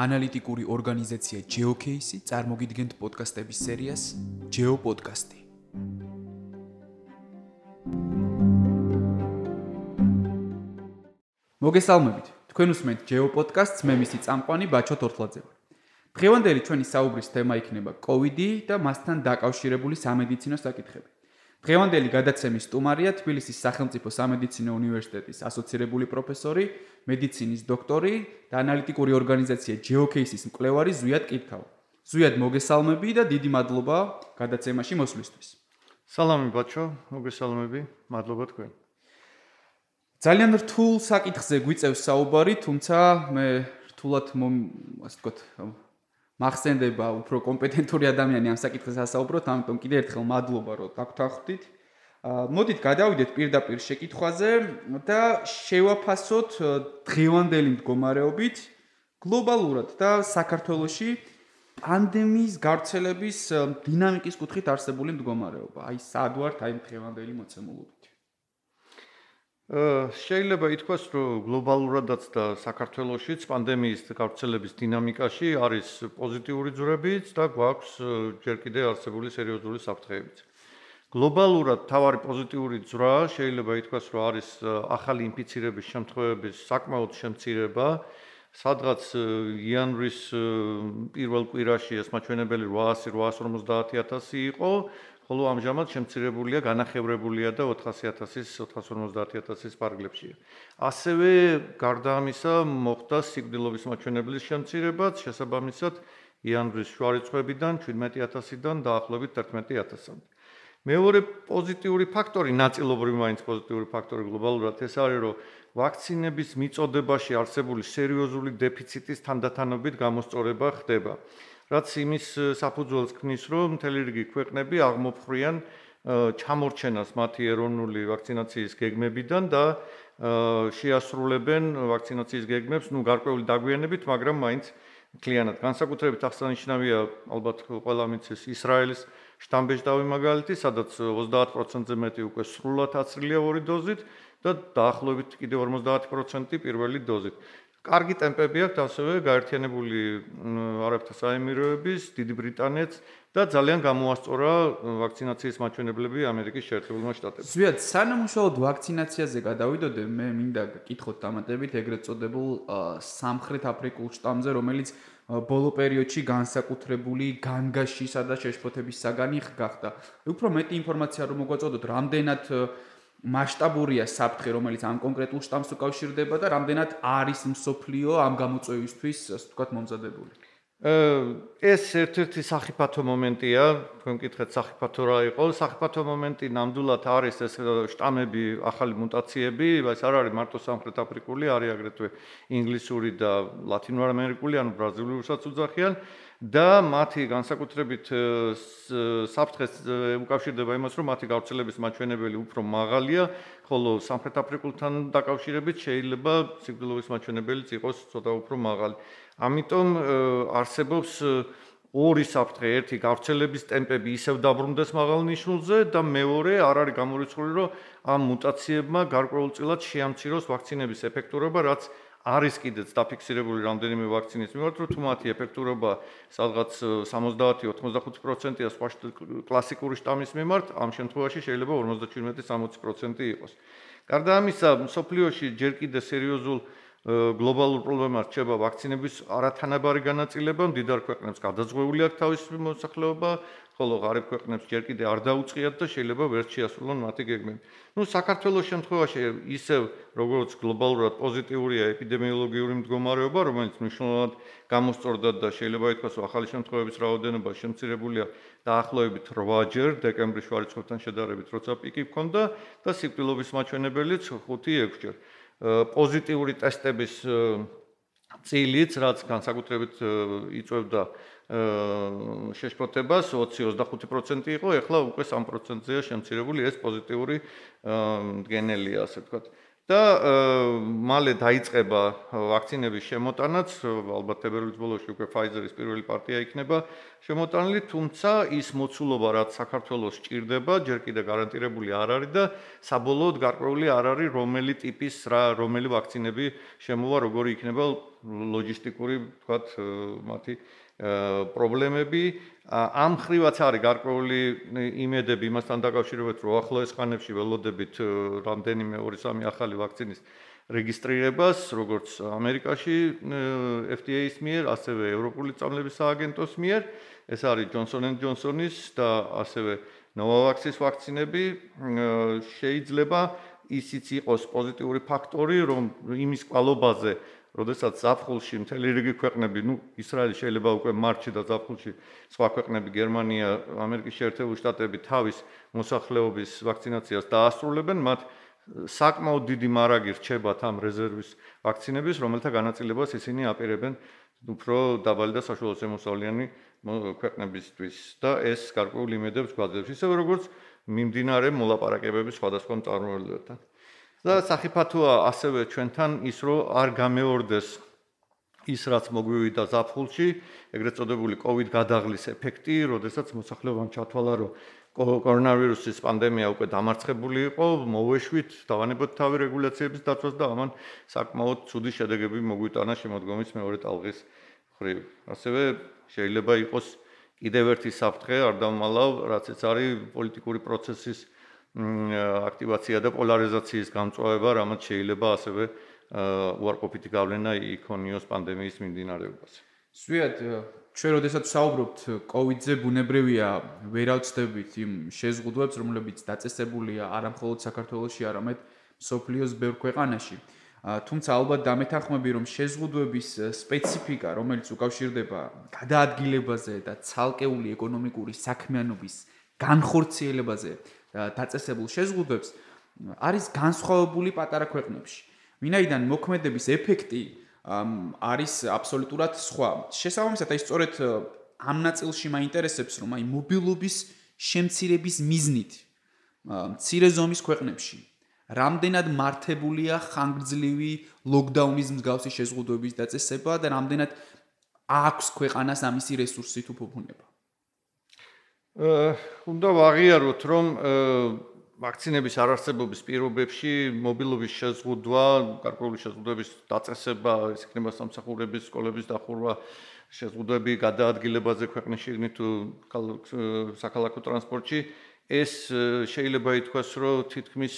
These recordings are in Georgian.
ანალიტიკური ორგანიზაცია GeoCase წარმოგიდგენთ პოდკასტების სერიას GeoPodcast-ი. მოგესალმებით. თქვენ უსმენთ GeoPodcast-ს, მე მისი წამყვანი ბაჩო თორთლაძე. დღევანდელი ჩვენი საუბრის თემა იქნება COVID-ი და მასთან დაკავშირებული სამედიცინო საკითხები. დღევანდელი გადაცემის სტუმარია თბილისის სახელმწიფო სამედიცინო უნივერსიტეტის ასოცირებული პროფესორი, მედიცინის დოქტორი და ანალიტიკური ორგანიზაცია GeoCase-ის მკვლევარი ზვიად კითხავა. ზვიად მოგესალმები და დიდი მადლობა გადაცემაში მოსვლისთვის. სალამი ბაჩო, მოგესალმები, მადლობა თქვენ. ძალიან რთულ საკითხზე გვიწევს საუბარი, თუმცა მე რთულად ასე ვთქვათ მახსენდება უფრო კომპეტენტური ადამიანი ამ საკითხზე ასაუბროთ, ამიტომ კიდევ ერთხელ მადლობა რომ დაგთანხმდით. მოდით გადავიდეთ პირდაპირ შეკითხვაზე და შევაფასოთ დღევანდელი მდგომარეობით გლობალურად და საქართველოში პანდემიის გავრცელების დინამიკის კუთხით არსებული მდგომარეობა. აი სად ვართ აი დღევანდელი მოცემულობით? შეიძლება ითქვას, რომ გლობალურადაც და საქართველოსშიც პანდემიის გავრცელების დინამიკაში არის პოზიტიური ძვრებიც და გვაქვს ჯერ კიდევ არსებული სერიოზული საფრთხეებიც. გლობალურად თავარი პოზიტიური ძვრა შეიძლება ითქვას, რომ არის ახალი ინფიცირების შემთხვევების საკმაოდ შემცირება, სადღაც იანვრის პირველ კვირაში ეს მაჩვენებელი 800-850000 იყო, ხოლო ამჟამად შემცირებულია, განახევრებულია და 400000-ის 450000-ის პარგლებშია. ასევე გარდა ამისა, მოხდა სიკვდილობის მაჩვენებლის შემცირებაც, შესაბამისად, იანვრის შუა რიცხვებიდან 17000-დან დაახლოებით 11000-მდე. მეორე პოზიტიური ფაქტორი, ნაწილობრივ მაინც პოზიტიური ფაქტორი გლობალურად ეს არის, რომ ვაქცინების მიწოდებაში არსებული სერიოზული დეფიციტის თანდათანობით გამოსწორება ხდება. რაც იმის საფუძველს ქმნის, რომ მთელი რიგი ქვეყნები აღმოფხრიან ჩამორჩენას მათი ეროვნული ვაქცინაციის გეგმებიდან და შეასრულებენ ვაქცინაციის გეგმებს, ну, გარკვეული დაგვიანებით, მაგრამ მაინც კლიანად განსაკუთრებით აღსანიშნავია ალბათ ყველა მიცეს ისრაელის შტამბეჟდავი მაგალითი, სადაც 30%-ზე მეტი უკვე სრულად აცრილია ორი დოზით და დაახლოებით კიდევ 50% პირველი დოზით. კარგი ტემპები აქვს ასევე გაერთიანებული არაბთა საემიროების, დიდი ბრიტანეთს და ძალიან გამოასწორა ვაქცინაციის მაჩვენებლები ამერიკის შეერთებულმა შტატებმა. ზვიად, სანამ უშუალოდ ვაქცინაციაზე გადავიდოდე, მე მინდა გკითხოთ დამატებით ეგრეთ წოდებულ სამხრეთ აფრიკულ შტამზე, რომელიც ბოლო პერიოდში განსაკუთრებული განგაშისა და შეშფოთების საგანი გახდა. უფრო მეტი ინფორმაცია რომ მოგვაწოდოთ, რამდენად მასშტაბურია საფრთხე, რომელიც ამ კონკრეტულ შტამს უკავშირდება და რამდენად არის მსოფლიო ამ გამოწვევისთვის, ასე ვთქვათ, მომზადებული. ეს ერთ-ერთი საფრთხე მომენტია, თქვენ კითხეთ საფრთხე რა იყო? საფრთხე მომენტი ნამდვილად არის ეს შტამები, ახალი მუტაციები, ეს არ არის მარტო სამხრეთ აფრიკული, არის აგრეთვე ინგლისური და ლათინოამერიკული, ანუ ბრაზილიურსაც უძახიან. და მათი განსაკუთრებით საფრთხეს უკავშირდება იმას, რომ მათი გავრცელების მაჩვენებელი უფრო მაღალია, ხოლო სამხრეთ აფრიკულთან დაკავშირებით შეიძლება სიკვდილობის მაჩვენებელიც იყოს ცოტა უფრო მაღალი. ამიტომ არსებობს ორი საფრთხე, ერთი გავრცელების ტემპები ისევ დაბრუნდეს მაღალ ნიშნულზე და მეორე არ არის გამორიცხული, რომ ამ მუტაციებმა გარკვეულწილად შეამციროს ვაქცინების ეფექტურობა, რაც არის კიდეც დაფიქსირებული რამდენიმე ვაქცინის მიმართ, რომ თუ მათი ეფექტურობა სადღაც 70-85%-ია სხვა კლასიკური შტამის მიმართ, ამ შემთხვევაში შეიძლება 57-60% იყოს. გარდა ამისა, სოფლიოში ჯერ კიდე სერიოზულ გლობალურ პრობლემას რჩება ვაქცინების არათანაბარი განაწილება, მდიდარ ქვეყნებს გადაძღვეული აქვს თავისი მოსახლეობა, ხოლო ღარიბ ქვეყნებს ჯერ კიდე არ დაუწყიათ და შეიძლება ვერ შეასრულონ მათი გეგმები. ნუ საქართველოს შემთხვევაში ისევ როგორც გლობალურად პოზიტიურია ეპიდემიოლოგიური მდგომარეობა, რომელიც მნიშვნელოვნად გამოსწორდა და შეიძლება ითქვას, რომ ახალი შემთხვევების რაოდენობა შემცირებულია დაახლოებით 8ჯერ დეკემბრის შუა რიცხვებთან შედარებით, როცა პიკი ჰქონდა და სიკვდილობის მაჩვენებელიც 5-6ჯერ. პოზიტიური ტესტების წილიც, რაც განსაკუთრებით იწევდა შეშფოთებას 20-25% იყო, ეხლა უკვე 3%-ზეა შემცირებული ეს პოზიტიური მდგენელია, ასე ვთქვათ. და მალე დაიწყება ვაქცინების შემოტანაც, ალბათ თებერვლის ბოლოში უკვე Pfizer-ის პირველი პარტია იქნება შემოტანილი, თუმცა ის მოცულობა, რაც საქართველოს ჭირდება, ჯერ კიდევ გარანტირებული არ არის და საბოლოოდ გარკვეული არ არის, რომელი ტიპის რა, რომელი ვაქცინები შემოვა, როგორი იქნება ლოჯისტიკური, თქვათ, მათი პრობლემები. ამ ხრივაც არის გარკვეული იმედები იმასთან დაკავშირებით რომ ახლოეს ხანებში ველოდებით რამდენიმე 2-3 ახალი ვაქცინის რეგისტრირებას როგორც ამერიკაში FDA-ის მიერ ასევე ევროპული წამლების სააგენტოს მიერ. ეს არის Johnson & Johnson-ის და ასევე Novavax-ის ვაქცინები. შეიძლება ისიც იყოს პოზიტიური ფაქტორი რომ იმის კვალობაზე როდესაც ზაფხულში მთელი რიგი ქვეყნები, ну, ისრაელი შეიძლება უკვე მარტში და ზაფხულში სხვა ქვეყნები, გერმანია, ამერიკის შეერთებული შტატები თავის მოსახლეობის ვაქცინაციას დაასრულებენ, მათ საკმაოდ დიდი მარაგი რჩებათ ამ რეზერვის ვაქცინების, რომელთა განაწილებას ისინი აპირებენ უფრო დაბალი და საშუალო შემოსავლიანი ქვეყნებისთვის და ეს გარკვეული იმედებს გვაძლევს, ისე როგორც მიმდინარე მოლაპარაკებების სხვადასხვა მწარმოებლებთან. და საფათოა ასევე ჩვენთან ის რომ არ გამეორდეს ის რაც მოგვივიდა ზაფხულში, ეგრეთ წოდებული COVID გადაღლის ეფექტი, როდესაც მოსახლეობამ ჩათვალა რომ კორონავირუსის პანდემია უკვე დამარცხებული იყო, მოვეშვით, დავანებოთ თავი რეგულაციების დაცვას და ამან საკმაოდ ცუდი შედეგები მოგვიტანა შემოდგომის მეორე ტალღის ხრივ. ასევე შეიძლება იყოს კიდევ ერთი საფრთხე, არ დამალავ, რაც ეს არის პოლიტიკური პროცესის აქტივაცია და პოლარიზაციის გამწვავება, რამაც შეიძლება ასევე უარყოფითი გავლენა იქონიოს პანდემიის მიმდინარეობაზე. სვიად, ჩვენ როდესაც საუბრობთ COVID-ზე, ბუნებრივია ვერავწდებით იმ შეზღუდვებს, რომლებიც დაწესებულია არა მხოლოდ საქართველოში, არამედ სოფლიოს ბევრ ქვეყანაში. თუმცა ალბათ დამეთანხმები, რომ შეზღუდვების სპეციფიკა, რომელიც უკავშირდება გადაადგილებაზე და ცალკეული ეკონომიკური საქმიანობის განხორციელებაზე, დაწესებულ შეზღუდვებს არის განსხვავებული პატარა ქვეყნებში. ვინაიდან მოქმედების ეფექტი არის აბსოლუტურად სხვა. შესაბამისად, აი სწორედ ამ ნაწილში მაინტერესებს, რომ აი მობილობის შემცირების მიზნით მცირე ზომის ქვეყნებში რამდენად მართებულია ხანგრძლივი ლოკდაუნის მსგავსი შეზღუდვების დაწესება და რამდენად აქვს ქვეყანას ამისი რესურსი თუ ფუფუნება. უნდა ვაღიაროთ, რომ ვაქცინების არარსებობის პირობებში მობილობის შეზღუდვა, გარკვეული შეზღუდვების დაწესება, ეს იქნება სამსახურების, სკოლების დახურვა, შეზღუდვები გადაადგილებაზე ქვეყნის შიგნით თუ საქალაქო ტრანსპორტში, ეს შეიძლება ითქვას, რომ თითქმის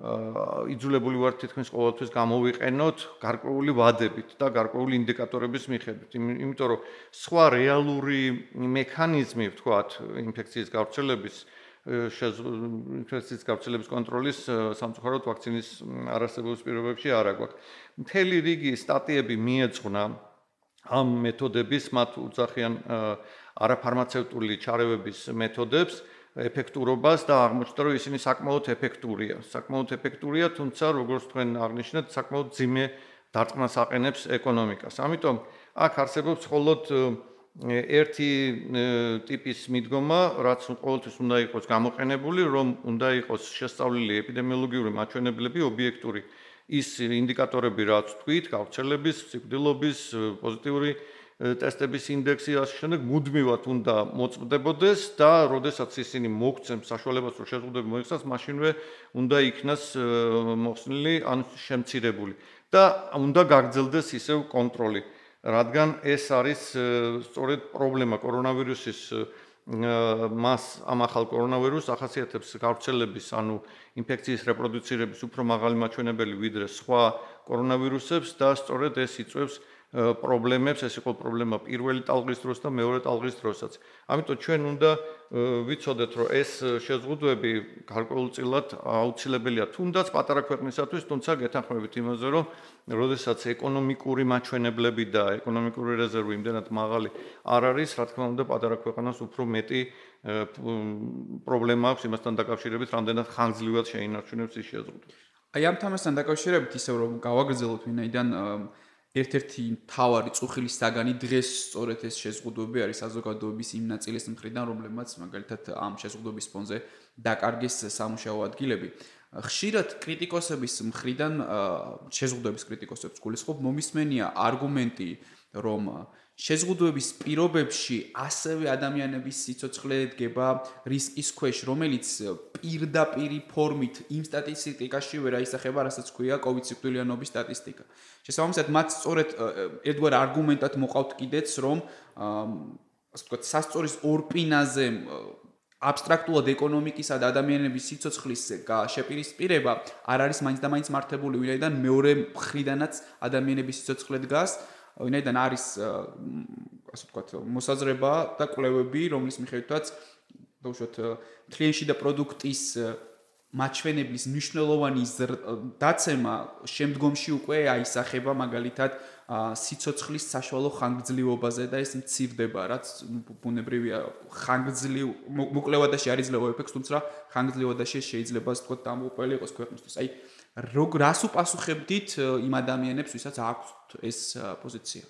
იძულებული ვარ თითქმის ყოველთვის გამოვიყენოთ გარკვეული ვადებით და გარკვეული ინდიკატორების მიხედვით. იმიტომ რომ სხვა რეალური მექანიზმი, ვთქვათ, ინფექციის გავრცელების ინფექციის გავრცელების კონტროლის სამწუხაროდ ვაქცინის არარსებობის პირობებში არ აქვს. მთელი რიგი სტატიები მიეძღვნა ამ მეთოდების, მათ უძახიან არაფარმაცევტული ჩარევების მეთოდებს. ეფექტურობას და აღმოჩნდა რომ ისინი საკმაოდ ეფექტურია. საკმაოდ ეფექტურია, თუმცა როგორც თქვენ აღნიშნეთ, საკმაოდ ძიმე დარტყმას აყენებს ეკონომიკას. ამიტომ აქ არსებობს მხოლოდ ერთი ტიპის მიდგომა, რაც ყოველთვის უნდა იყოს გამოყენებული, რომ უნდა იყოს შესწავლილი ეპიდემიოლოგიური მაჩვენებლები, ობიექტური ის ინდიკატორები, რაც თქვით, გავრცელების, სიკვდილობის, პოზიტიური ტესტების ინდექსი ასე შემდეგ მუდმივად უნდა მოწმდებოდეს და როდესაც ისინი მოგცემ საშუალებას რომ შეზღუდვები მოიხსნას, მაშინვე უნდა იქნას მოხსნილი ან შემცირებული. და უნდა გაგრძელდეს ისევ კონტროლი, რადგან ეს არის სწორედ პრობლემა კორონავირუსის მას ამ ახალ კორონავირუსს ახასიათებს გავრცელების, ანუ ინფექციის რეპროდუცირების უფრო მაღალი მაჩვენებელი ვიდრე სხვა კორონავირუსებს და სწორედ ეს იწევს პრობლემებს, ეს იყო პრობლემა პირველი ტალღის დროს და მეორე ტალღის დროსაც. ამიტომ ჩვენ უნდა ვიცოდეთ, რომ ეს შეზღუდვები გარკვეულწილად აუცილებელია თუნდაც პატარა ქვეყნისათვის, თუმცა გეთანხმებით იმაზე, რომ როდესაც ეკონომიკური მაჩვენებლები და ეკონომიკური რეზერვი იმდენად მაღალი არ არის, რა თქმა უნდა, პატარა ქვეყანას უფრო მეტი პრობლემა აქვს იმასთან დაკავშირებით, რამდენად ხანგრძლივად შეინარჩუნებს ის შეზღუდვა. აი ამ თემასთან დაკავშირებით ისევ რომ გავაგრძელოთ ვინაიდან ერთ-ერთი თავარი წუხილის საგანი დღეს სწორედ ეს შეზღუდვები არის საზოგადოების იმ ნაწილის მხრიდან, რომლებმაც მაგალითად ამ შეზღუდვების ფონზე დაკარგეს სამუშაო ადგილები. ხშირად კრიტიკოსების მხრიდან შეზღუდვების კრიტიკოსებს გულისხმობ მომისმენია არგუმენტი რომ შეზღუდვების პირობებში ასევე ადამიანების სიცოცხლე დგება რისკის ქვეშ, რომელიც პირდაპირი ფორმით იმ სტატისტიკაში ვერ აისახება, რასაც ქვია COVID სიკვდილიანობის სტატისტიკა. შესაბამისად, მათ სწორედ ერთგვარ არგუმენტად მოყავთ კიდეც, რომ ასე ვთქვათ, სასწორის ორპინაზე აბსტრაქტულად ეკონომიკისა და ადამიანების სიცოცხლის შეპირისპირება არ არის მაინც და მაინც მართებული, ვინაიდან მეორე მხრიდანაც ადამიანების სიცოცხლე დგას. ვინაიდან არის ასე ვთქვათ მოსაზრება და კვლევები რომლის მიხედვითაც დაუშვათ კლიენტში და პროდუქტის მაჩვენებლის მნიშვნელოვანი დაცემა შემდგომში უკვე აისახება მაგალითად სიცოცხლის საშუალო ხანგრძლივობაზე და ეს მცირდება რაც ბუნებრივია ხანგრძლივ მოკლევადაში არის ძლევა ეფექტს თუმცა ხანგრძლივადაში შეიძლება ასე ვთქვათ დამოუკებელი იყოს ქვეყნისთვის. აი როგორ რას უპასუხებდით იმ ადამიანებს, ვისაც აქვს ეს პოზიცია?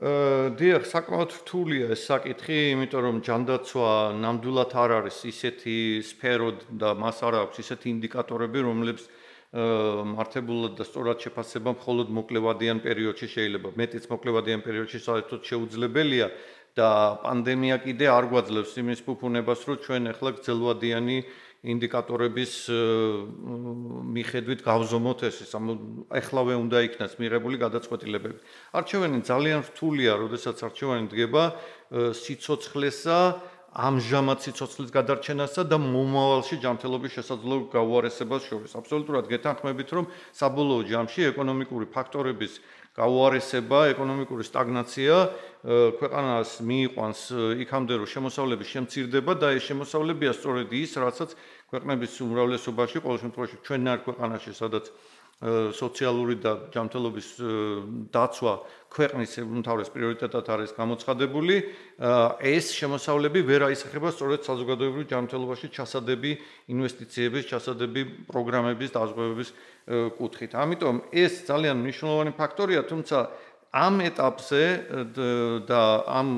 აა დიახ, საკმაოდ რთულია ეს საკითხი, იმიტომ რომ ჯანდაცვა ნამდვილად არ არის ისეთი სფერო და მას არ აქვს ისეთი ინდიკატორები, რომლებიც აა მართებულად და სწორად შეფასება მხოლოდ მოკლევადიან პერიოდში შეიძლება. მეტიც მოკლევადიან პერიოდში საერთოდ შეუძლებელია და პანდემია კიდე არ გვაძლევს იმის ფუფუნებას, რომ ჩვენ ახლა გრძელვადიანი ინდიკატორების მიხედვით გავზომოთ ეს ახლავე უნდა იქნას მიღებული გადაწყვეტილებები. არჩევანი ძალიან რთულია, როდესაც არჩევანი დგება სიცოცხლესა, ამჟამად სიცოცხლის გადარჩენასა და მომავალში ჯანმრთელობის შესაძლებლობ გაუარესებას შორის. აბსოლუტურად გეთანხმებით, რომ საბოლოო ჯამში ეკონომიკური ფაქტორების გაუარესება, ეკონომიკური სტაგნაცია ქვეყანას მიიყვანს იქამდე რომ შემოსავლების შემცირდება და ეს შემოსავლებია სწორედ ის, რაცაც ქვეყნების უმრავლესობაში, ყოველ შემთხვევაში ჩვენ არ ქვეყანაში, სადაც სოციალური და ჯანმრთელობის დაცვა ქვეყნის უმთავრეს პრიორიტეტად არის გამოცხადებული, ეს შემოსავლები ვერ აისახება სწორედ საზოგადოებრივ ჯანმრთელობაში ჩასადები ინვესტიციების, ჩასადები პროგრამების დაზღვევების კუთხით. ამიტომ ეს ძალიან მნიშვნელოვანი ფაქტორია, თუმცა ამ ეტაპზე და ამ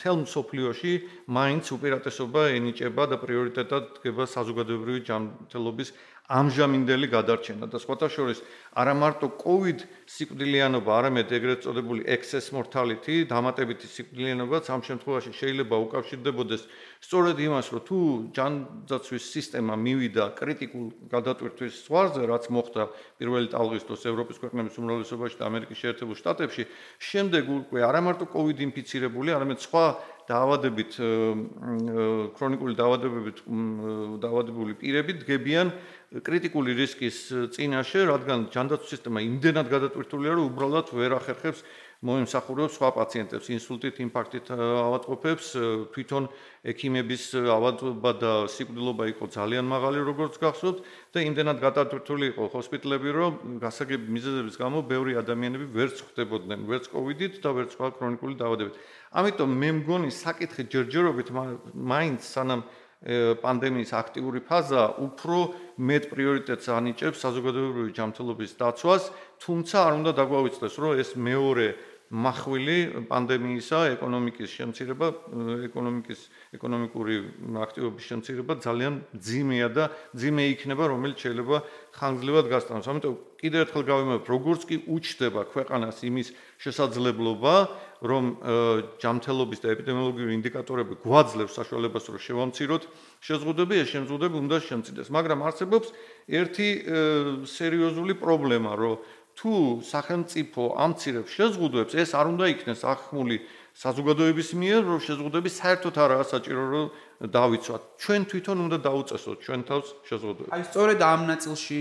თელ მსოფლიოში მაინც უპირატესობა ენიჭება და პრიორიტეტად დგება საზოგადოებრივი ჯანმრთელობის ამჟამინდელი გადარჩენა. და სხვათა შორის არა მარტო COVID სიკვდილიანობა, არამედ ეგრეთ წოდებული excess mortality, დამატებითი სიკვდილიანობაც ამ შემთხვევაში შეიძლება უკავშირდებოდეს სწორედ იმას, რომ თუ ჯანძაცვის სისტემა მივიდა კრიტიკულ გადატვირთვის ზღვარზე, რაც მოხდა პირველი ტალღის დროს ევროპის ქვეყნების უმრავლესობაში და ამერიკის შეერთებულ შტატებში, შემდეგ უკვე არა მარტო COVID ინფიცირებული, არამედ სხვა დაავადებით ქრონიკული დაავადებებით დაავადებული პირები დგებიან კრიტიკული რისკის წინაშე, რადგან ჯანდაცვის სისტემა იმდენად გადატვირთულია, რომ უბრალოდ ვერ ახერხებს მოიმსახურებს სხვა პაციენტებს, ინსულტით, ინფარქტით ავადყოფებს, თვითონ ექიმების ავადობა და სიკვდილობა იყო ძალიან მაღალი, როგორც გახსოვთ, და იმდენად გადატვირთული იყო ჰოსპიტალები, რომ გასაგები მიზეზების გამო ბევრი ადამიანები ვერ წხვდებოდნენ, ვერც კოვიდით და ვერც სხვა ქრონიკული დაავადებებით. ამიტომ მე მგონი საკითხი ჯერჯერობით მაინც სანამ პანდემიის აქტიური ფაზა უფრო მეტ პრიორიტეტს ანიჭებს საზოგადოებრივი ჯანმრთელობის დაცვას, თუმცა არ უნდა დაგვავიწყდეს, რომ ეს მეორე מחვილი პანდემიისა, ეკონომიკის შემცირება, ეკონომიკის ეკონომიკური აქტივობის შემცირება ძალიან ძიმეა და ძიმე იქნება, რომელიც შეიძლება ხანგრძლივად გასტანოს. ამიტომ კიდევ ერთხელ გავიმეორებ, როგორც კი უჩდება ქვეყანას იმის შესაძლებლობა, რომ ჯანმრთელობის და ეპიდემიოლოგიური ინდიკატორები გვაძლევს საშუალებას, რომ შევამციროთ შეზღუდვები, ეს შეზღუდვები უნდა შემცირდეს. მაგრამ არსებობს ერთი სერიოზული პრობლემა, რომ თუ სახელმწიფო ამცირებს შეზღუდვებს, ეს არ უნდა იქნეს ახმული საზოგადოების მიერ, რომ შეზღუდვები საერთოდ არაა საჭირო, რომ დავიცვათ. ჩვენ თვითონ უნდა დაუწესოთ ჩვენ თავს შეზღუდვები. აი სწორედ ამ ნაწილში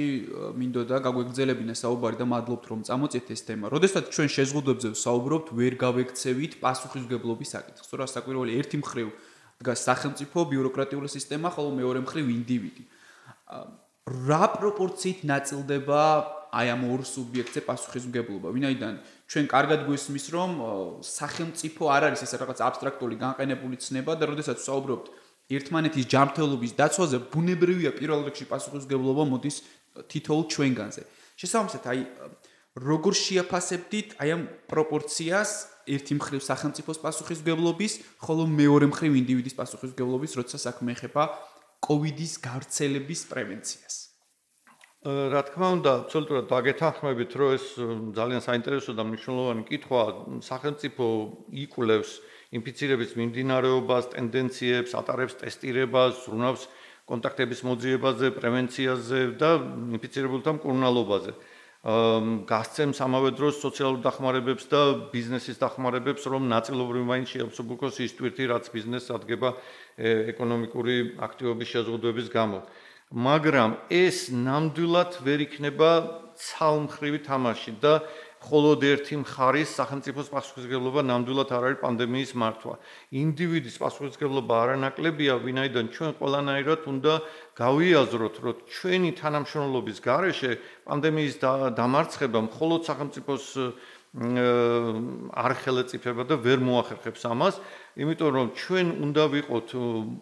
მინდოდა გაგვეგზელებინა საუბარი და მადლობთ რომ წამოწეთ ეს თემა. როდესაც ჩვენ შეზღუდვებზე ვსაუბრობთ, ვერ გავექცევით პასუხისგებლობის საკითხს. სწორად საკვირველი ერთი მხრივ დგას სახელმწიფო ბიუროკრატიული სისტემა, ხოლო მეორე მხრივ ინდივიდი. რა პროპორციით ნაწილდება აი ამ ორ სუბიექტზე პასუხისმგებლობა. ვინაიდან ჩვენ კარგად გვესმის, რომ სახელმწიფო არ არის ეს რაღაც აბსტრაქტული განყენებული ცნება და როდესაც ვსაუბრობთ ერთმანეთის ჯანმრთელობის დაცვაზე, ბუნებრივია პირველ რიგში პასუხისმგებლობა მოდის თითოეულ ჩვენგანზე. შესაბამისად, აი როგორ შეაფასებდით აი ამ პროპორციას ერთი მხრივ სახელმწიფოს პასუხისმგებლობის, ხოლო მეორე მხრივ ინდივიდის პასუხისმგებლობის, როცა საქმე ეხება კოვიდის გავრცელების პრევენციას? რა თქმა უნდა, აბსოლუტურად დაგეთანხმებით, რომ ეს ძალიან საინტერესო და მნიშვნელოვანი კითხვა სახელმწიფო იკვლევს ინფიცირების მიმდინარეობას, ტენდენციებს, ატარებს ტესტირებას, ზრუნავს კონტაქტების მოძიებაზე, პრევენციაზე და ინფიცირებულთა მკურნალობაზე. გასცემს ამავე დროს სოციალურ დახმარებებს და ბიზნესის დახმარებებს, რომ ნაწილობრივ მაინც შეაბსობუქოს ის ტვირთი, რაც ბიზნესს ადგენა ეკონომიკური აქტივობის შეზღუდვების გამო. მაგრამ ეს ნამდვილად ვერ იქნება ცალმხრივი თამაში და მხოლოდ ერთი მხარის სახელმწიფოს პასუხისგებლობა ნამდვილად არ არის პანდემიის მართვა. ინდივიდის პასუხისგებლობა არანაკლებია, ვინაიდან ჩვენ ყველანაირად უნდა გავიაზროთ, რომ ჩვენი თანამშრომლობის გარეშე პანდემიის დამარცხება მხოლოდ სახელმწიფოს არ ხელეწიფება და ვერ მოახერხებს ამას, იმიტომ რომ ჩვენ უნდა ვიყოთ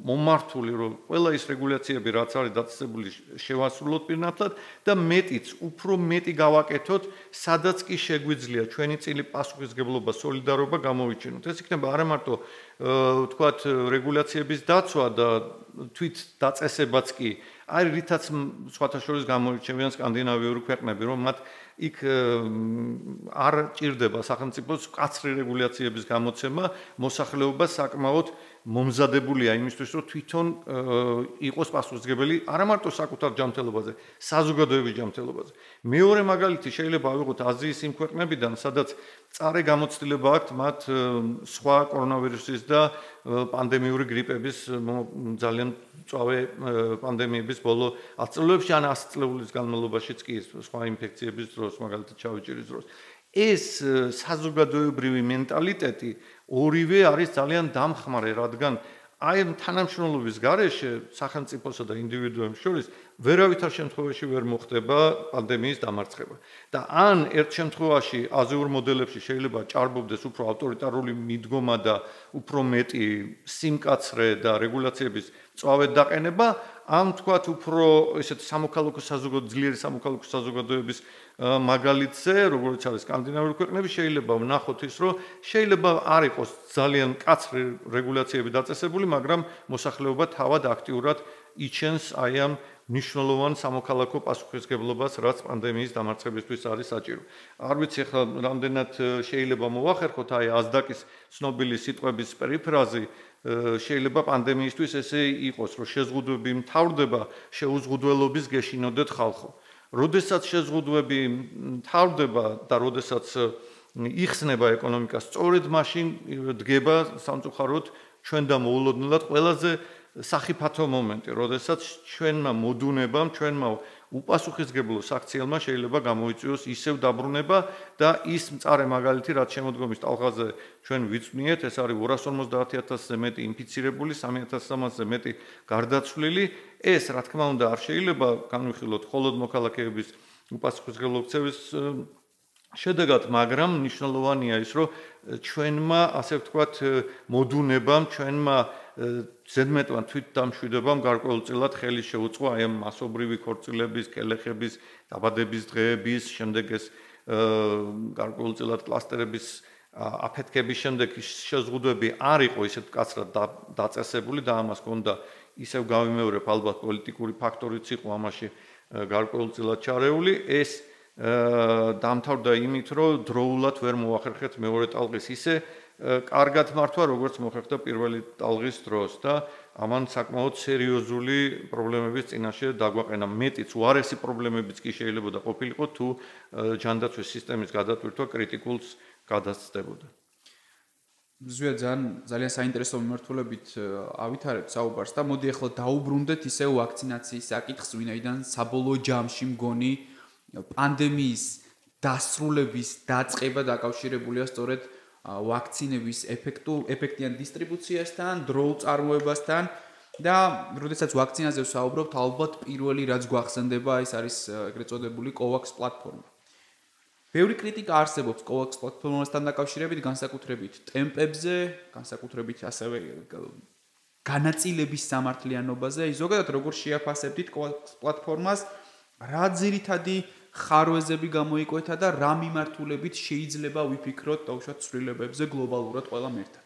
მომართული, რომ ყველა ის რეგულაციები, რაც არის დაწესებული, შევასრულოთ პირნათლად და მეტიც, უფრო მეტი გავაკეთოთ, სადაც კი შეგვიძლია ჩვენი წილი პასუხისგებლობა, სოლიდარობა გამოვიჩინოთ. ეს იქნება არა მარტო ვთქვათ რეგულაციების დაცვა და თვით დაწესებაც კი, არის რითაც სხვათა შორის გამოირჩევიან სკანდინავიური ქვეყნები, რომ მათ იქ არ ჭირდება სახელმწიფოს კაცრი რეგულაციების გამოცემა, მოსახლეობა საკმაოდ მომზადებულია იმისთვის, რომ თვითონ იყოს პასუხისგებელი არა მარტო საკუთარ ჯანმრთელობაზე, საზოგადოების ჯანმრთელობაზე. მეორე მაგალითი შეიძლება ავიღოთ აზიის იმ ქვეყნებიდან, სადაც წარე გამოცდილება აქვს მათ სხვა კორონავირუსის და პანდემიური გრიპების ძალიან წავე პანდემიების ბოლო 10 წლებში ან 100 წლების განმავლობაშიც კი სხვა ინფექციების დროს, მაგალითად ჩავიჭირის დროს. ეს საზოგადოებრივი მენტალიტეტი ორივე არის ძალიან დამხმარე, რადგან აი თანამშრომლობის გარეშე სახელმწიფოსა და ინდივიდუებს შორის ვერავითარ შემთხვევაში ვერ მოხდება პანდემიის დამარცხება. და ან ერთ შემთხვევაში აზიურ მოდელებში შეიძლება ჭარბობდეს უფრო ავტორიტარული მიდგომა და უფრო მეტი სიმკაცრე და რეგულაციების წვავეთ დაყენება, ამ თქვათ უფრო ესეთ სამოქალაქო საზოგადო ძლიერი სამოქალაქო საზოგადოების მაგალითზე, როგორც არის სკანდინავიური ქვეყნები, შეიძლება ვნახოთ ის, რომ შეიძლება არ იყოს ძალიან კაცრი რეგულაციები დაწესებული, მაგრამ მოსახლეობა თავად აქტიურად იჩენს აი ამ ნიშნულოვან სამოქალაქო პასუხისგებლობას, რაც პანდემიის დამარცხებისთვის არის საჭირო. არ ვიცი ახლა რამდენად შეიძლება მოვახერხოთ აი ასდაკის ცნობილი სიტყვების პერიფრაზი, შეიძლება პანდემიისთვის ესე იყოს, რომ შეზღუდვები მთავრდება, შეუზღუდველობის გეშინოდეთ ხალხო. როდესაც შეზღუდვები მთავრდება და როდესაც იხსნება ეკონომიკა, სწორედ მაშინ დგება სამწუხაროდ ჩვენ და მოულოდნელად ყველაზე სახიფათო მომენტი, როდესაც ჩვენმა მოდუნებამ, ჩვენმა უპასუხისგებლო საქციელმა შეიძლება გამოიწვიოს ისევ დაბრუნება და ის მწარე მაგალითი რაც შემოდგომის ტალღაზე ჩვენ ვიწვნიეთ, ეს არის 250000-ზე მეტი ინფიცირებული, 3300-ზე მეტი გარდაცვლილი. ეს რა თქმა უნდა არ შეიძლება განვიხილოთ მხოლოდ მოქალაქეების უპასუხისგებლო ქცევის შედეგად, მაგრამ მნიშვნელოვანია ის, რომ ჩვენმა, ასე ვთქვათ, მოდუნებამ, ჩვენმა ზედმეტმა თვითდამშვიდებამ გარკვეულწილად ხელი შეუწყო აი ამ მასობრივი ქორწილების, კელეხების, დაბადების დღეების, შემდეგ ეს გარკვეულწილად კლასტერების აფეთქების შემდეგ შეზღუდვები არ იყო ისეთ კაცრად დაწესებული და ამას ჰქონდა ისევ გავიმეორებ ალბათ პოლიტიკური ფაქტორიც იყო ამაში გარკვეულწილად ჩარეული. ეს დამთავრდა იმით, რომ დროულად ვერ მოახერხეთ მეორე ტალღის ისე კარგად მართვა, როგორც მოხერხდა პირველი ტალღის დროს და ამან საკმაოდ სერიოზული პრობლემების წინაშე დაგვაყენა. მეტიც უარესი პრობლემებიც კი შეიძლება და ყოფილიყო თუ ჯანდაცვის სისტემის გადატვირთვა კრიტიკულს გადასწდებოდა. ზუია ძალიან ძალიან საინტერესო მიმართულებით ავითარებთ საუბარს და მოდი ახლა დაუბრუნდეთ ისე ვაქცინაციის საკითხს, ვინაიდან საბოლოო ჯამში მგონი პანდემიის დასრულების დაწყება დაკავშირებულია სწორედ ვაქცინების ეფექტურ ეფექტიან დისტრიბუციასთან, დროულ წარმოებასთან და როდესაც ვაქცინაზე ვსაუბრობთ, ალბათ პირველი რაც გვახსენდება, ეს არის ეგრეთ წოდებული COVAX პლატფორმა. ბევრი კრიტიკა არსებობს COVAX პლატფორმასთან დაკავშირებით, განსაკუთრებით ტემპებზე, განსაკუთრებით ასევე განაწილების სამართლიანობაზე. ზოგადად როგორ შეაფასებდით COVAX პლატფორმას? რა ძირითადი ხარვეზები გამოიკვეთა და რა მიმართულებით შეიძლება ვიფიქროთ თავშოთ ცვლილებებზე გლობალურად ყველა ერთად.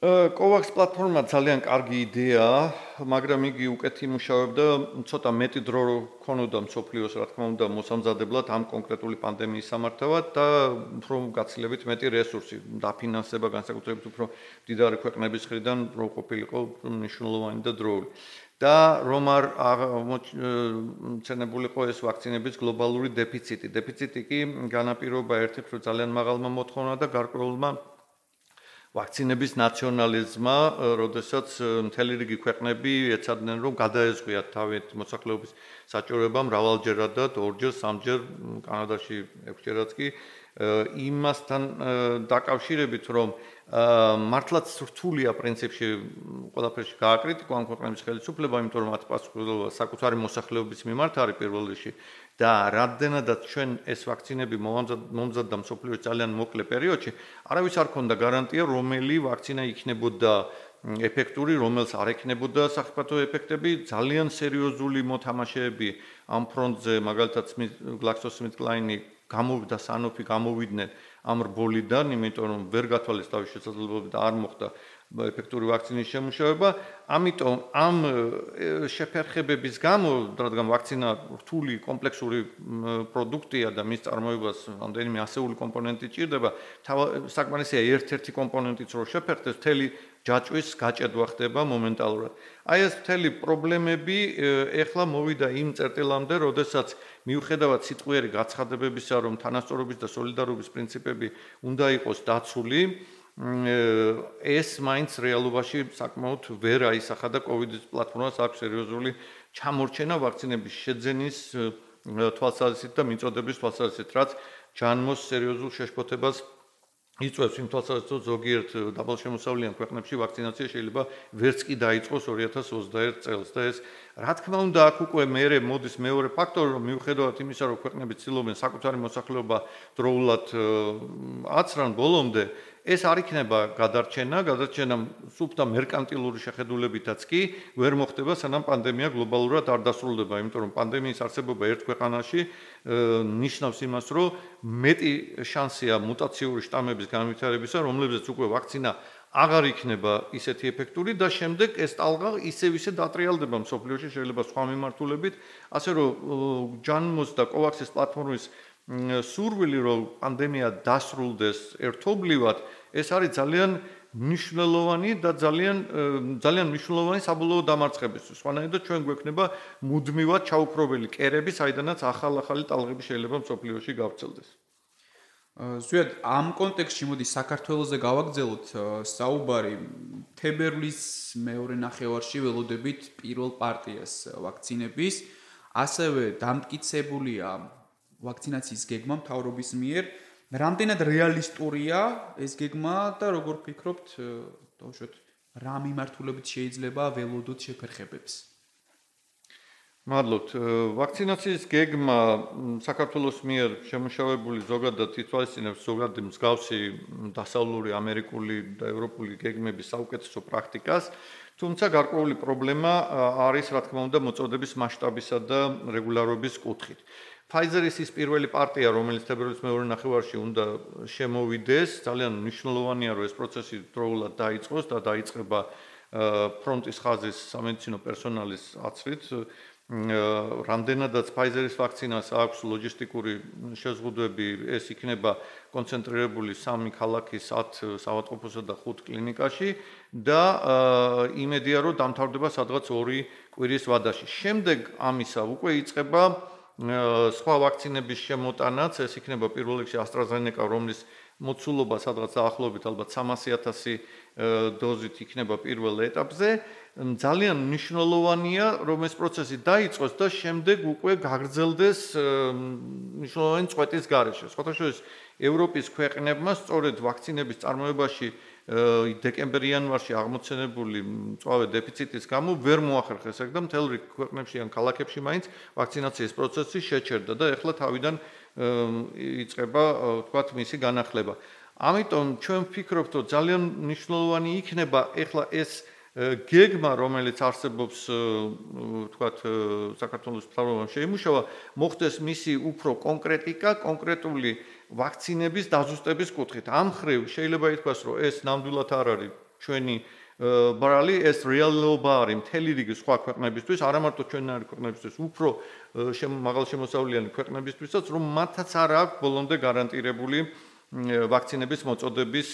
კოვაქს პლატფორმა ძალიან კარგი იდეაა, მაგრამ იგი უკეთ იმუშავებდა ცოტა მეტი დრო ქონოდა მსოფლიოს, რა თქმა უნდა, მოსამზადებლად ამ კონკრეტული პანდემიის სამართავად და უფრო გაცილებით მეტი რესურსი, დაფინანსება განსაკუთრებით უფრო დიდარი ქვეყნების მხრიდან რო ყოფილიყო მნიშვნელოვანი და დროული. და რომ არ მოცენებულიყო ეს ვაქცინების გლობალური დეფიციტი. დეფიციტი კი განაპირობა ერთ-ერთ ძალიან მაღალმა მოთხოვნა და გარკვეულმა ვაქცინების ნაციონალიზმმა, როდესაც მთელი რიგი ქვეყნები ეცადნენ რომ გადაეზღიათ თავით მოსახლეობის საჭიროება მრავალჯერად და ორჯერ, სამჯერ კანადაში ექვსჯერაც კი იმასთან დაკავშირებით რომ მართლაც რთულია პრინციპში ყველაფერში გააკრიტიკო ამ ქვეყნების ხელისუფლება, იმიტომ რომ მათ პასუხისმგებლობა საკუთარი მოსახლეობის მიმართ არის პირველ რიგში და რამდენადაც ჩვენ ეს ვაქცინები მომზადდა მსოფლიოს ძალიან მოკლე პერიოდში, არავის არ ქონდა გარანტია, რომელი ვაქცინა იქნებოდა ეფექტური, რომელს არ ექნებოდა საფრთხო ეფექტები, ძალიან სერიოზული მოთამაშეები ამ ფრონტზე, მაგალითად GlaxoSmithKline გამოვიდა Sanofi გამოვიდნენ ამ რბოლიდან, იმიტომ რომ ვერ გათვალეს თავის შესაძლებლობები და არ მოხდა ეფექტური ვაქცინის შემუშავება. ამიტომ ამ შეფერხებების გამო, რადგან ვაქცინა რთული კომპლექსური პროდუქტია და მის წარმოებას ამდენიმე ასეული კომპონენტი ჭირდება, საკმარისია ერთ-ერთი კომპონენტიც რო შეფერხდეს, მთელი ჯაჭვის გაჭედვა ხდება მომენტალურად. აი ეს მთელი პრობლემები ეხლა მოვიდა იმ წერტილამდე, როდესაც მიუხედავად სიტყვიერი გაცხადებებისა, რომ თანასწორობის და სოლიდარობის პრინციპები უნდა იყოს დაცული, ეს მაინც რეალობაში საკმაოდ ვერ აისახა და კოვიდის პლატფორმას აქვს სერიოზული ჩამორჩენა ვაქცინების შეძენის თვალსაზრისით და მიწოდების თვალსაზრისით, რაც ჯანმოს სერიოზულ შეშფოთებას იწვევს იმ თვალსაზრისით, რომ ზოგიერთ დაბალშემოსავლიან ქვეყნებში ვაქცინაცია შეიძლება ვერც კი დაიწყოს 2021 წელს. და ეს რა თქმა უნდა აქ უკვე მეરે მოდის მეორე ფაქტორი, რომ მიუხედავად იმისა, რომ ქვეყნები ცდილობენ საკუთარი მოსახლეობა დროულად აცრან ბოლომდე, ეს არ იქნება გადარჩენა, გადარჩენა სუფთა მერკანტილური შეხედულებითაც კი ვერ მოხდება, სანამ პანდემია გლობალურად არ დასრულდება, იმიტომ რომ პანდემიის არსებობა ერთ ქვეყანაში ნიშნავს იმას, რომ მეტი შანსია მუტაციური შტამების განვითარებისა, რომლებზეც უკვე ვაქცინა აღარ იქნება ისეთი ეფექტური და შემდეგ ეს ტალღა ისევ ისე დატრიალდება მსოფლიოში, შეიძლება სხვა მიმართულებით, ასე რომ ჯანმოს და კოვაქსის პლატფორმის სურვილი რომ პანდემია დასრულდეს ერთობლივად, ეს არის ძალიან მნიშვნელოვანი და ძალიან ძალიან მნიშვნელოვანი საბოლოო დამარცხებისთვის. სხვანაირად ჩვენ გვექნება მუდმივად ჩაუქრობელი კერები, საიდანაც ახალ-ახალი ტალღები შეიძლება მსოფლიოში გავრცელდეს. ზუსტად ამ კონტექსტში მოდი საქართველოსზე გავაგზავნოთ საუბარი თებერვლის მეორე ნახევარში ველოდებით პირველ პარტიას ვაქცინების ასევე დამტკიცებულია ვაქცინაციის გეგმა მთავრობის მიერ. რამდენად რეალისტურია ეს გეგმა და როგორ ფიქრობთ, დავუშვათ, რა მიმართულებით შეიძლება ველოდოთ შეფერხებებს? მადლობთ. ვაქცინაციის გეგმა საქართველოს მიერ შემოშავებული ზოგადად ითვალისწინებს ზოგადი მსგავსი დასავლური ამერიკული და ევროპული გეგმების საუკეთესო პრაქტიკას. თუმცა გარკვეული პრობლემა არის, რა თქმა უნდა, მოწოდების მასშტაბისა და რეგულარობის კუთხით. Pfizer-ის ის პირველი პარტია, რომელიც თებერვლის მეორე ნახევარში უნდა შემოვიდეს, ძალიან მნიშვნელოვანია, რომ ეს პროცესი დროულად დაიწყოს და დაიწყება ფრონტის ხაზის სამედიცინო პერსონალის აცრით. რამდენადაც Pfizer-ის ვაქცინას აქვს ლოჯისტიკური შეზღუდვები, ეს იქნება კონცენტრირებული სამი ქალაქის 10 საავადმყოფოსა და 5 კლინიკაში და იმედია, რომ დამთავრდება სადღაც 2 კვირის ვადაში. შემდეგ ამისა უკვე იწყება სხვა ვაქცინების შემოტანაც, ეს იქნება პირველ რიგში AstraZeneca, რომლის მოცულობა სადღაც დაახლოებით ალბათ 300.000 დოზით იქნება პირველ ეტაპზე. ძალიან მნიშვნელოვანია, რომ ეს პროცესი დაიწყოს და შემდეგ უკვე გაგრძელდეს მნიშვნელოვანი წვეთის გარეშე. სხვათაშორის ევროპის ქვეყნებმა სწორედ ვაქცინების წარმოებაში დეკემბერ-იანვარში აღმოცენებული მწვავე დეფიციტის გამო ვერ მოახერხეს ეგ და მთელ რიგ ქვეყნებში ან ქალაქებში მაინც ვაქცინაციის პროცესი შეჩერდა და ეხლა თავიდან იწყება თქვათ მისი განახლება. ამიტომ ჩვენ ვფიქრობთ, რომ ძალიან მნიშვნელოვანი იქნება ეხლა ეს გეგმა, რომელიც არსებობს თქვათ საქართველოს მთავრობამ შეიმუშავა, მოხდეს მისი უფრო კონკრეტიკა, კონკრეტული ვაქცინების დაზუსტების კუთხით. ამ ხრივ შეიძლება ითქვას, რომ ეს ნამდვილად არ არის ჩვენი ბრალი ეს რეალობა არის მთელი რიგი სხვა ქვეყნებისთვის, არა მარტო ჩვენარი ქვეყნებისთვის, უფრო მაღალ შემოსავლიანი ქვეყნებისთვისაც, რომ მათაც არ აქვს ბოლომდე გარანტირებული ვაქცინების მოწოდების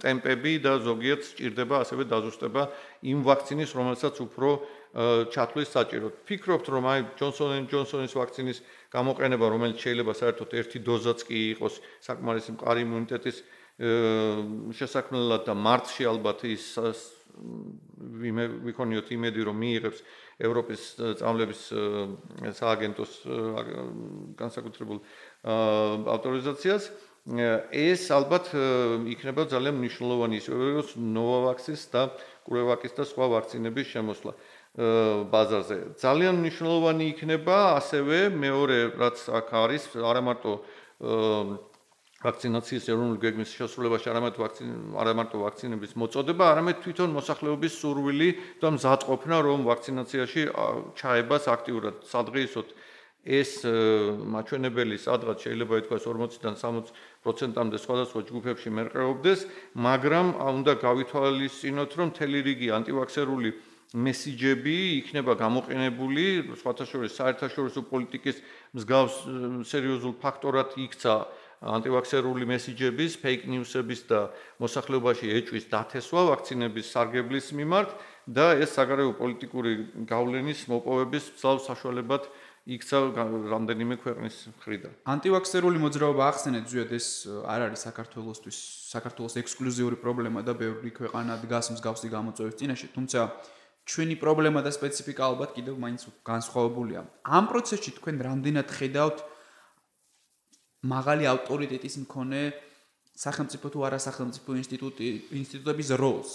ტემპები და ზოგიერთ სჭირდება ასევე დაზუსტება იმ ვაქცინის, რომელსაც უფრო ჩათვლის საჭირო. ფიქრობთ, რომ აი ენ ჯონსონის ვაქცინის გამოყენება, რომელიც შეიძლება საერთოდ ერთი დოზაც კი იყოს საკმარისი მყარი იმუნიტეტის შესაქმნელად და მარტში ალბათ ის ვიმე ვიქონიოთ იმედი რომ მიიღებს ევროპის წამლების სააგენტოს განსაკუთრებულ ავტორიზაციას ეს ალბათ იქნება ძალიან მნიშვნელოვანი ისე როგორც ნოვავაქსის და კურევაკის და სხვა ვაქცინების შემოსვლა ბაზარზე. ძალიან მნიშვნელოვანი იქნება ასევე მეორე რაც აქ არის, არა მარტო ვაქცინაციის ეროვნული გეგმის შესრულებაში არამედ ვაქცინ არამარტო ვაქცინების მოწოდება, არამედ თვითონ მოსახლეობის სურვილი და მზადყოფნა, რომ ვაქცინაციაში ჩაებას აქტიურად სადღეისოდ ეს მაჩვენებელი სადღაც შეიძლება ითქვას 40-დან 60%-მდე სხვადასხვა ჯგუფებში მერყეობდეს, მაგრამ უნდა გავითვალისწინოთ, რომ თელი რიგი ანტივაქსერული მესიჯები იქნება გამოყენებული, სხვათა შორის საერთაშორისო პოლიტიკის მსგავს სერიოზულ ფაქტორად იქცა ანტივაქსერული მესიჯების, ფეიქ ნიუსების და მოსახლეობაში ეჭვის დათესვა ვაქცინების სარგებლის მიმართ და ეს საგარეო პოლიტიკური გავლენის მოპოვების ძალ საშუალებად იქცა რამდენიმე ქვეყნის მხრიდან. ანტივაქსერული მოძრაობა ახსენეთ ზუსტად ეს არ არის საქართველოსთვის საქართველოს ექსკლუზიური პრობლემა და ბევრი ქვეყანა დგას მსგავსი გამოწვევის წინაშე, თუმცა ჩვენი პრობლემა და სპეციფიკა ალბათ კიდევ მაინც განსხვავებულია. ამ პროცესში თქვენ რამდენად ხედავთ მაღალი ავტორიტეტის მქონე სახელმწიფო თუ არასახელმწიფო ინსტიტუტი ინსტიტუტების როლს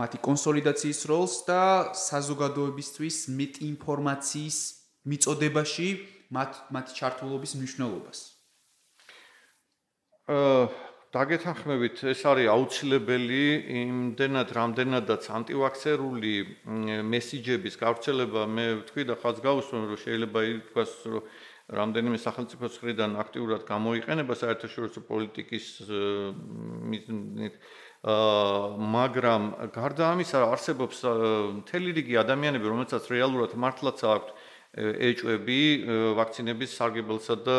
მათი კონსოლიდაციის როლს და საზოგადოებისთვის მეტი ინფორმაციის მიწოდებაში მათ მათი ჩართულობის მნიშვნელობას აა დაგეთანხმებით ეს არის აუცილებელი იმდენად რამდენადაც ანტივაქსერული მესიჯების გავრცელება. მე ვთქვი და ხაც გავუსვენ რომ შეიძლება ითქვას რომ რამდენიმე სახელმწიფოს მხრიდან აქტიურად გამოიყენება საერთაშორისო პოლიტიკის აა მაგრამ გარდა ამისა არსებობს მთელი რიგი ადამიანები რომელსაც რეალურად მართლაც აქვს ეჭვები ვაქცინების სარგებელსა და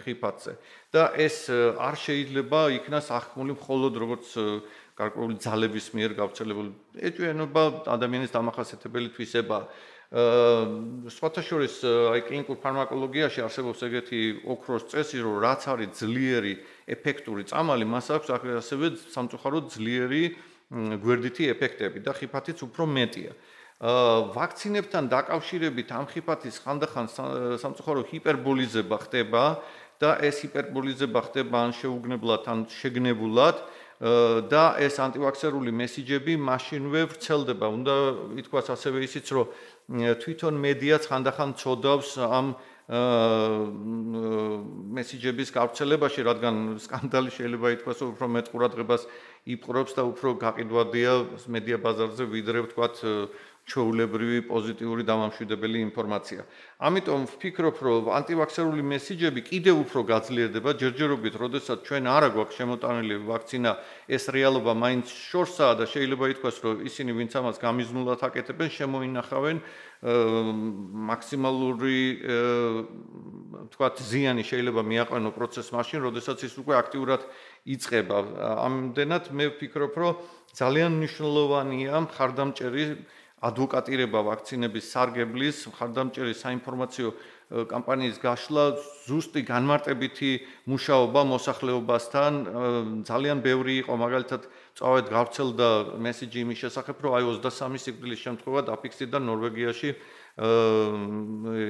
ხიფათზე და ეს არ შეიძლება იქნას აღქმული მხოლოდ როგორც გარკვეული ძალების მიერ გავრცელებული ეჭვიანობა ადამიანის დამახასიათებელი თვისებაა აა სხვათა შორის აი კლინიკურ ფარმაკოლოგიაში არსებობს ეგეთი ოქროს წესი, რომ რაც არის ძლიერი ეფექტური წამალი, მას აქვს ასევე სამწუხაროდ ძლიერი გვერდითი ეფექტები და ხიფათიც უფრო მეტია. ვაქცინებთან დაკავშირებით ამ ხიფათის ხანდახან სამწუხარო ჰიპერბოლიზება ხდება და ეს ჰიპერბოლიზება ხდება ან შეუგნებლად ან შეგნებულად. და ეს ანტივაქსერული მესიჯები მაშინვე ვრცელდება. უნდა ითქვას ასევე ისიც, რომ თვითონ მედიაც ხანდახან წოდავს ამ მესიჯების გავრცელებაში, რადგან სკანდალი შეიძლება ითქვას, უფრო მეტ ყურადღებას იპყრობს და უფრო გაყიდვადია მედია ბაზარზე, ვიდრე ვთქვათ ჩაულებრივი პოზიტიური დამამშვიდებელი ინფორმაცია. ამიტომ ვფიქრობ, რომ ანტივაქსერული მესიჯები კიდევ უფრო გაძლიერდება ჯერჯერობით, როდესაც ჩვენ არ აგვაქვს შემოტანილი ვაქცინა, ეს რეალობა მაინც შორსაა და შეიძლება ითქვას, რომ ისინი ვინც ამას გამიზნულად აკეთებენ, შემოინახავენ მაქსიმალური ვთქვათ ზიანი შეიძლება მიაყენო პროცესს მაშინ, როდესაც ის უკვე აქტიურად იწყება. ამდენად მე ვფიქრობ, რომ ძალიან მნიშვნელოვანია მხარდამჭერი ადვოკატირება ვაქცინების სარგებლის მხარდამჭერი საინფორმაციო კამპანიის გაშლა ზუსტი განმარტებითი მუშაობა მოსახლეობასთან ძალიან ბევრი იყო მაგალითად წავედ გავრცელდა მესიჯი იმის შესახებ რომ აი 23 სიკვდილის შემთხვევა დაფიქსირდა ნორვეგიაში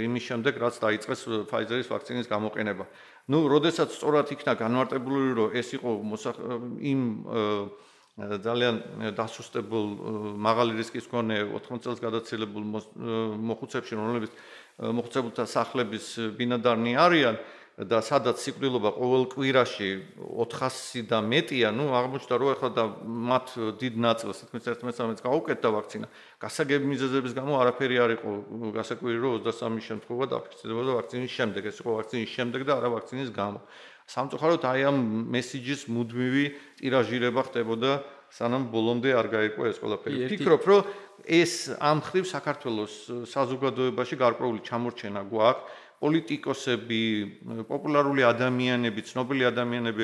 იმის შემდეგ რაც დაიწყეს ფაიზერის ვაქცინის გამოყენება. ნუ, როდესაც სწორად იქნა განმარტებული რომ ეს იყო იმ ძალიან დასუსტებულ მაღალი რისკის მქონე 80 წელს გადაცელებულ მოხუცებში რომლებიც მოხუცებულთა სახლების ბინადარნი არიან და სადაც სიკვდილობა ყოველ კვირაში 400 და მეტია, ну, აღმოჩნდა რომ ახლა და მათ დიდ ნაწილს, თქმის 11-13 გაუკეთდა ვაქცინა. გასაგები მიზეზების გამო არაფერი არ იყო გასაკვირი რომ 23 შემთხვევა დაფიქსირდა ვაქცინის შემდეგ, ეს იყო ვაქცინის შემდეგ და არა ვაქცინის გამო. სამწუხაროდ აი ამ მესიჯის მუდმივი ტირაჟირება ხდებოდა სანამ ბოლომდე არ გაიყო ეს ყველაფერი. ფიქრობ, რომ ეს ამ ხრივ საქართველოს საზოგადოებაში გარკვეული ჩამორჩენა გვაქვს. პოლიტიკოსები, პოპულარული ადამიანები, ცნობილი ადამიანები,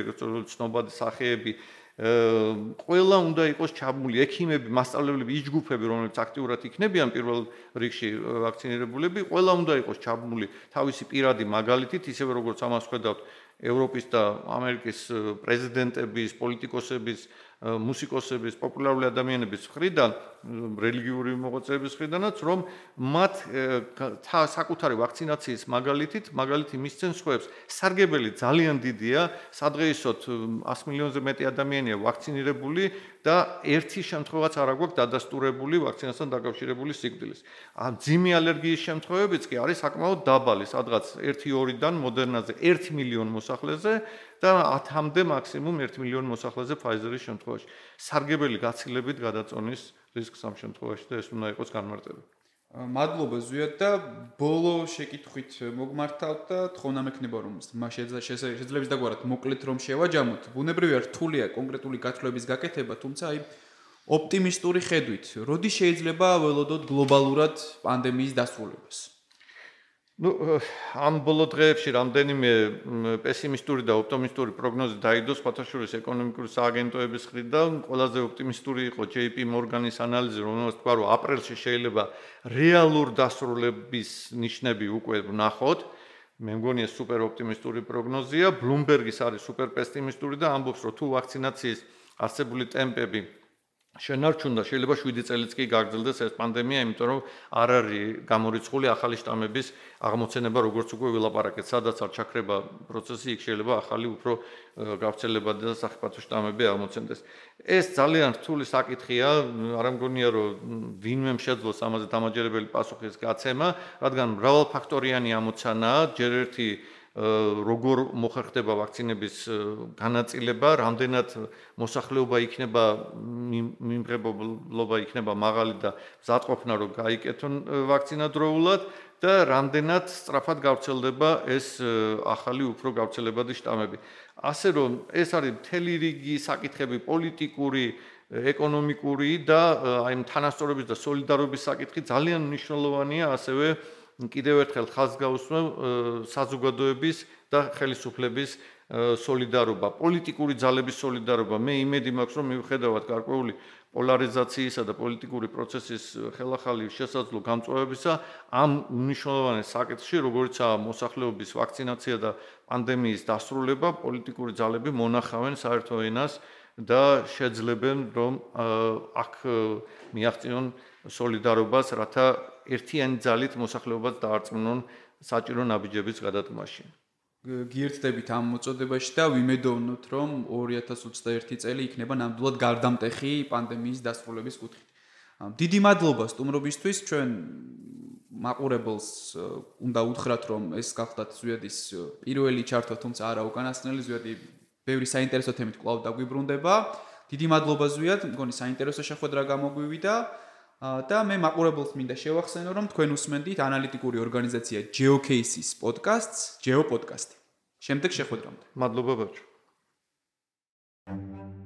ცნობადი სახეები ყველა უნდა იყოს ჩაბმული ექიმები, მასწავლებლები, იჯგუფები, რომლებიც აქტიურად იქნებიან პირველ რიგში ვაქცინირებულები, ყველა უნდა იყოს ჩაბმული თავისი პირადი მაგალითით, ისევე როგორც ამას ხედავთ ევროპის და ამერიკის პრეზიდენტების, პოლიტიკოსების მუსიკოსების, პოპულარული ადამიანების მხრიდან, რელიგიური მოღვაწეების მხრიდანაც, რომ მათ საკუთარი ვაქცინაციის მაგალითით, მაგალითი მისცენ სხვებს. სარგებელი ძალიან დიდია, სადღეისოდ 100 მილიონზე მეტი ადამიანია ვაქცინირებული და ერთი შემთხვევაც არ აქვს დადასტურებული ვაქცინასთან დაკავშირებული სიკვდილის. ამ ძიმი ალერგიის შემთხვევებიც კი არის საკმაოდ დაბალი, სადღაც 1-2-დან მოდერნაზე 1 მილიონ მოსახლეზე და 10-მდე მაქსიმუმ 1 მილიონ მოსახლეზე Pfizer-ის შემთხვევაში. სარგებელი გაცილებით გადაწონის რისკს ამ შემთხვევაში და ეს უნდა იყოს განმარტება. მადლობა ზვიად და ბოლო შეკითხვით მოგმართავთ და თხოვნა მექნება რომ შეიძლება დაგვარად მოკლედ რომ შევაჯამოთ. ბუნებრივია რთულია კონკრეტული გათხრების გაკეთება, თუმცა აი ოპტიმისტური ხედვით, როდი შეიძლება ველოდოთ გლობალურად პანდემიის დასრულებას? Ну ამ ბოლო დღეებში რამდენიმე პესიმისტური და ოპტიმისტური პროგნოზი დაიდო სხვათაშორის ეკონომიკური სააგენტოების მხრიდან ყველაზე ოპტიმისტური იყო JP Morgan-ის ანალიზი რომელსაც თქვა რომ აპრილში შეიძლება რეალურ დასრულების ნიშნები უკვე ვნახოთ მე მგონია სუპერ ოპტიმისტური პროგნოზია Bloomberg-ის არის სუპერ პესიმისტური და ამბობს რომ თუ ვაქცინაციის არსებული ტემპები შენარჩუნდა შეიძლება 7 წელიც კი გაგრძელდეს ეს პანდემია, იმიტომ რომ არ არის გამორიცხული ახალი შტამების აღმოცენება, როგორც უკვე ვილაპარაკეთ, სადაც არ ჩაქრება პროცესი, იქ შეიძლება ახალი უფრო გავრცელებადი და საფრთხე შტამები აღმოცენდეს. ეს ძალიან რთული საკითხია, არ ამგონია რომ ვინმე შეძლოს ამაზე დამაჯერებელი პასუხის გაცემა, რადგან მრავალფაქტორიანი ამოცანაა, ჯერ ერთი როგორ მოხერხდება ვაქცინების განაწილება, რამდენად მოსახლეობა იქნება მიმღებობა იქნება მაღალი და მზადყოფნა რომ გაიკეთონ ვაქცინა დროულად და რამდენად სწრაფად გავრცელდება ეს ახალი უფრო გავრცელებადი შტამები. ასე რომ ეს არის მთელი რიგი საკითხები პოლიტიკური ეკონომიკური და აი თანასწორობის და სოლიდარობის საკითხი ძალიან მნიშვნელოვანია ასევე კიდევ ერთხელ ხაზს გაუსმევ საზოგადოების და ხელისუფლების სოლიდარობა, პოლიტიკური ძალების სოლიდარობა. მე იმედი მაქვს, რომ მიუხედავად გარკვეული პოლარიზაციისა და პოლიტიკური პროცესის ხელახალი შესაძლო გამწვავებისა, ამ მნიშვნელოვან საკითხში, როგორიცაა მოსახლეობის ვაქცინაცია და პანდემიის დასრულება, პოლიტიკური ძალები მონახავენ საერთო ენას და შეძლებენ, რომ აქ მიაღწიონ სოლიდარობას, რათა ერთიანი ძალით მოსახლეობას დაარწმუნონ საჭირო ნაბიჯების გადადგმაში. გიერთდებით ამ მოწოდებაში და ვიმედოვნოთ, რომ 2021 წელი იქნება ნამდვილად გარდამტეხი პანდემიის დასრულების კუთხით. დიდი მადლობა სტუმრობისთვის, ჩვენ მაყურებელს უნდა უთხრათ, რომ ეს გახდათ ზვიადის პირველი ჩართვა, თუმცა არა უკანასკნელი ზვიადი ბევრი საინტერესო თემით კვლავ დაგვიბრუნდება. დიდი მადლობა ზვიად, მგონი საინტერესო შეხვედრა გამოგვივიდა. და მე მაყურებელს მინდა შევახსენო, რომ თქვენ უსმენთ ანალიტიკური ორგანიზაცია GeoCases podcast-ს, GeoPodcast-ი. შემდეგ შეხვედრამდე. მადლობა ბაჭო. Thank you.